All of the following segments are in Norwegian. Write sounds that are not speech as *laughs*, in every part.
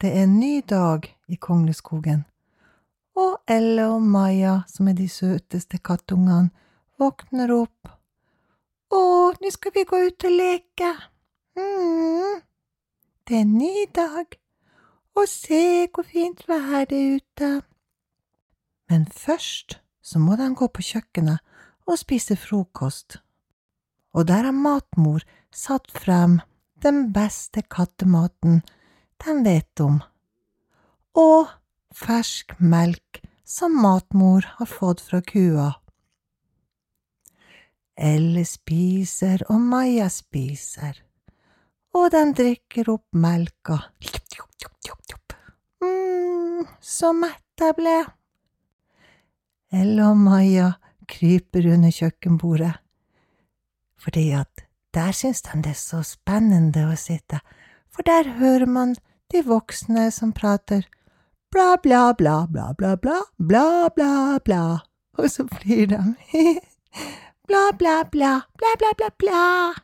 Det er en ny dag i Kongleskogen, og Elle og Maja, som er de søteste kattungene, våkner opp. Å, nå skal vi gå ut og leke. mm. Det er en ny dag, og se hvor fint vær det er ute. Men først så må de gå på kjøkkenet og spise frokost. Og der har matmor satt frem den beste kattematen de vet om, og fersk melk som matmor har fått fra kua. Elle spiser og Maja spiser, og de drikker opp melka. mm, så mett jeg ble. Elle og Maja kryper under kjøkkenbordet, fordi at der synes de det er så spennende å sitte, for der hører man de voksne som prater bla, bla, bla, bla, bla, bla, bla, bla, bla, og så flyr de. bla, bla, bla, bla, bla, bla, bla.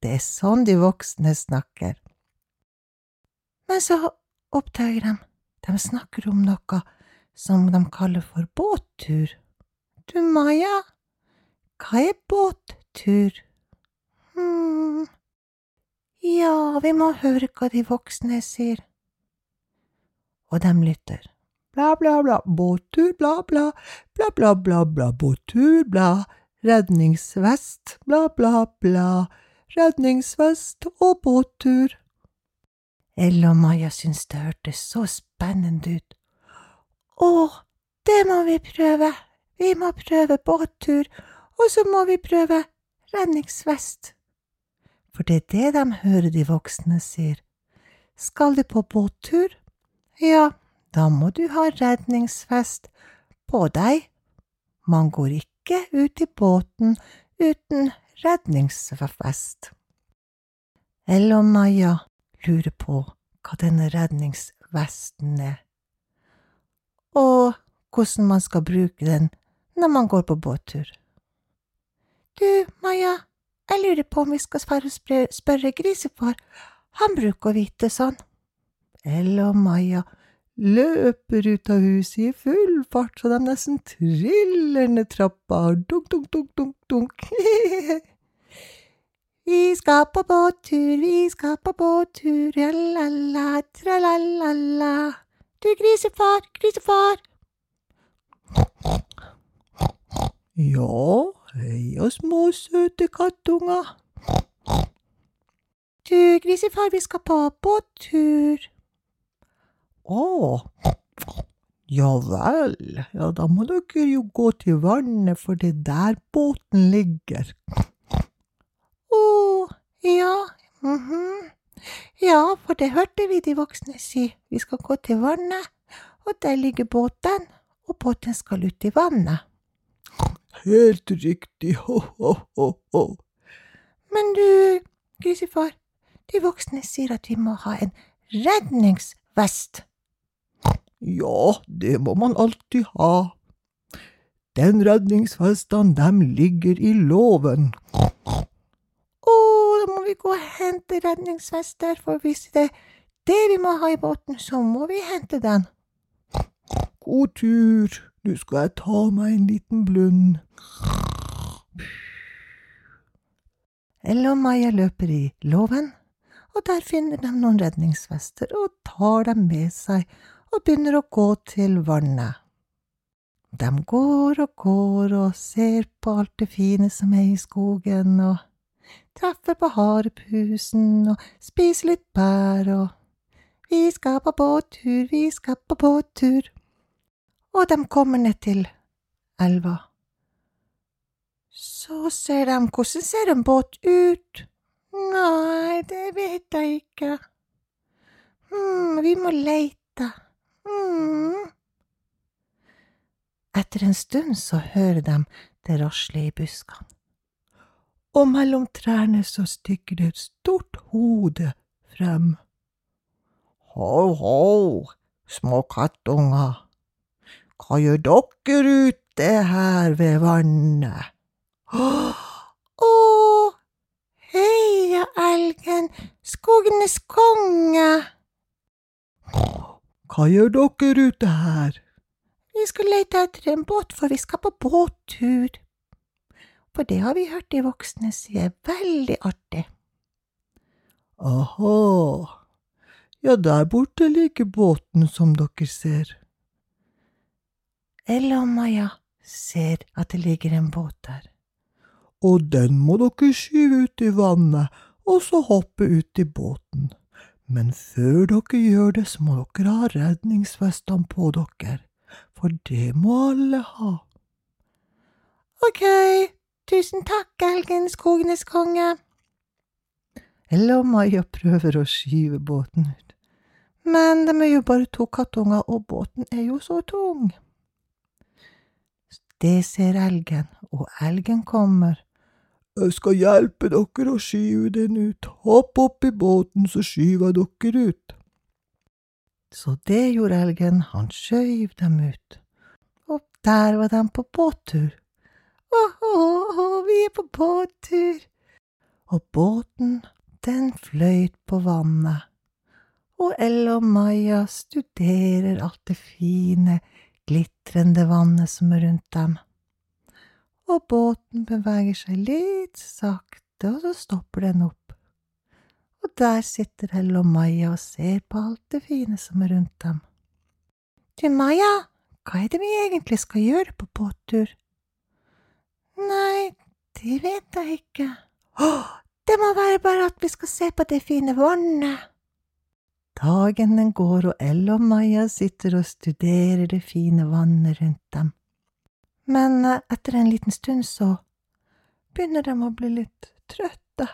Det er sånn de voksne snakker. Men så oppdager de, de snakker om noe som de kaller for båttur. Du, Maja, hva er båttur? *laughs* Ja, vi må høre hva de voksne sier. Og de lytter. Bla, bla, bla, båttur, bla, bla, bla, bla, bla, bla, båttur, bla, redningsvest, bla, bla, bla, redningsvest og båttur. Ella og Maja syntes det hørtes så spennende ut. Å, det må vi prøve, vi må prøve båttur, og så må vi prøve redningsvest. For det er det de hører de voksne sier. Skal du på båttur? Ja, da må du ha redningsvest på deg. Man går ikke ut i båten uten redningsvest. Elle og Maja lurer på hva denne redningsvesten er, og hvordan man skal bruke den når man går på båttur. Du, Maja, lurer på om vi skal spørre, grisefar, han bruker å vite sånn. Ell og Maja løper ut av huset i full fart så de nesten triller ned trappa, dunk, dunk, dunk, dunk, dunk. *laughs* vi skal på båttur, vi skal på båttur, la-la-la, tra-la-la-la. Du, grisefar, grisefar. *laughs* Ja, Heia små, søte kattunger. Du, grisefar, vi skal på båttur. Å, ja vel, ja da må dere jo gå til vannet, for det er der båten ligger. Å, ja, mhm. Ja, for det hørte vi de voksne si, vi skal gå til vannet, og der ligger båten, og båten skal ut i vannet. Helt riktig, *laughs* ho-ho-ho-ho. Men du, grisefar, de voksne sier at vi må ha en redningsvest. Ja, det må man alltid ha. Den redningsvesten, dem ligger i låven. Å, da må vi gå og hente redningsvester, for hvis det er det vi må ha i båten, så må vi hente den. God tur. Nå skal jeg ta meg en liten blund. Og Maja løper i låven, og der finner de noen redningsvester og tar dem med seg og begynner å gå til vannet. De går og går og ser på alt det fine som er i skogen, og treffer på harepusen og spiser litt bær og Vi skal på båttur, vi skal på båttur og de kommer ned til elva. Så ser de hvordan ser en båt ut? Nei, det vet jeg ikke. Hm, vi må leite. Hm. Etter en stund så hører de det rasle i buskene, og mellom trærne så stikker det et stort hode frem. Ho, ho, små kattunger, hva gjør dere ute her ved vannet? Å, heia elgen, skogenes konge. Hva gjør dere ute her? Vi skal lete etter en båt, for vi skal på båttur. For det har vi hørt de voksne si er veldig artig. Aha, ja, der borte ligger båten som dere ser. Elle om Maja ser at det ligger en båt der. Og den må dere skyve ut i vannet, og så hoppe ut i båten. Men før dere gjør det, så må dere ha redningsvestene på dere, for det må alle ha. Ok, tusen takk, elgen skogenes konge. Eller og Maja prøver å skyve båten ut, men de er jo bare to kattunger, og båten er jo så tung. Det ser elgen, og elgen kommer. Jeg skal hjelpe dere å skyve den ut. Hopp opp i båten, så skyver jeg dere ut. Så det gjorde elgen, han skjøv dem ut. Og der var de på båttur. Åhå, vi er på båttur. Og båten, den fløyt på vannet. Og Elle og Maja studerer alt det fine, glitrende vannet som er rundt dem. Og båten beveger seg litt sakte, og så stopper den opp. Og der sitter Elle og Maja og ser på alt det fine som er rundt dem. Du, Maja, hva er det vi egentlig skal gjøre på båttur? Nei, det vet jeg ikke. Å, det må være bare at vi skal se på det fine vannet. Dagen den går, og Elle og Maja sitter og studerer det fine vannet rundt dem. Men eh, etter en liten stund så begynner de å bli litt trøtte.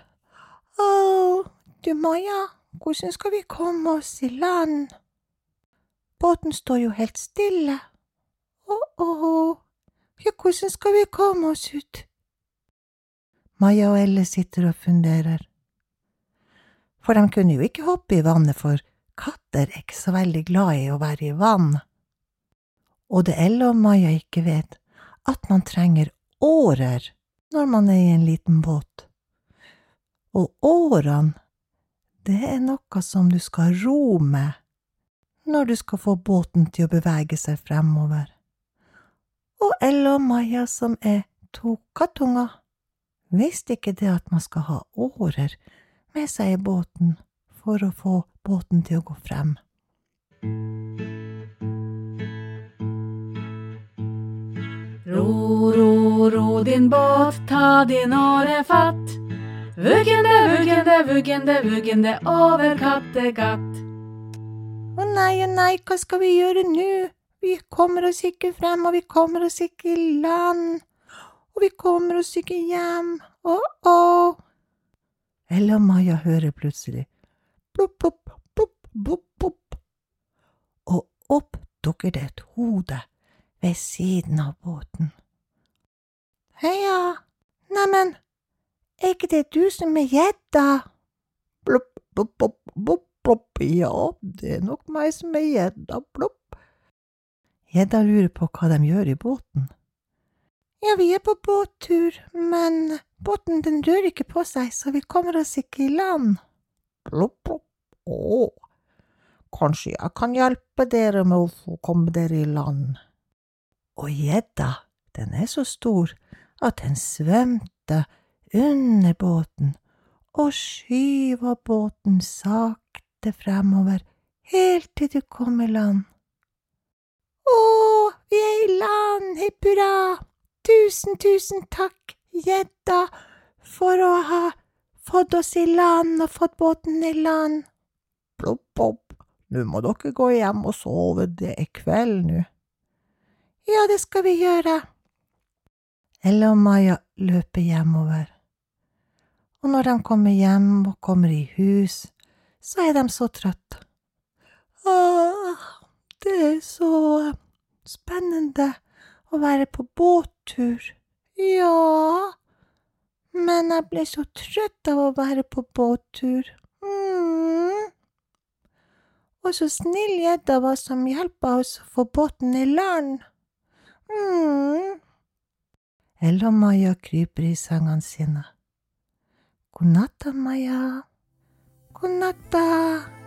Å, du Maja, hvordan skal vi komme oss i land? Båten står jo helt stille. Å, å, ja, hvordan skal vi komme oss ut? Maja og Elle sitter og funderer. For de kunne jo ikke hoppe i vannet, for katter er ikke så veldig glad i å være i vann. Og det er og Maja ikke vet, at man trenger årer når man er i en liten båt. Og årene, det er noe som du skal ro med når du skal få båten til å bevege seg fremover. Og Ella og Maja, som er to kattunger, visste ikke det at man skal ha årer med seg i båten for å få båten til å gå frem. Ro, ro, ro din båt, ta din åre fatt. Vuggende, vuggende, vuggende, vuggende over Kattegatt. Å nei, å nei, hva skal vi gjøre nå? Vi kommer oss ikke frem, og vi kommer oss ikke i land. Og vi kommer oss ikke hjem. Å-å. Ella og Maja hører plutselig plopp, plopp, plopp, plopp, plopp. Og opp dukker det et hode ved siden av båten. Heia, neimen, er ikke det du som er gjedda? Plopp, plopp, plopp, plopp, plopp, ja, det er nok meg som er gjedda, plopp. Gjedda lurer på hva de gjør i båten. Ja, vi er på båttur, men båten den rører ikke på seg, så vi kommer oss ikke i land. Plopp, plopp, å, kanskje jeg kan hjelpe dere med å få komme dere i land. Og gjedda, den er så stor at den svømte under båten og skyva båten sakte fremover helt til du kom i land. Å, vi er i land, hipp hurra! Tusen, tusen takk, gjedda, for å ha fått oss i land og fått båten i land. Plopp, plopp, nå må dere gå hjem og sove, det er kveld nå. Ja, det skal vi gjøre. Ella og Maja løper hjemover. Og når de kommer hjem og kommer i hus, så er de så trøtte. Åh, det er så spennende å være på båttur. Ja, men jeg ble så trøtt av å være på båttur. Mm. Og så snill gjedda var som hjelpa oss å få båten i land. Mm. Ella og Maja kryper i sengene sine. God natta, Maja. God natta.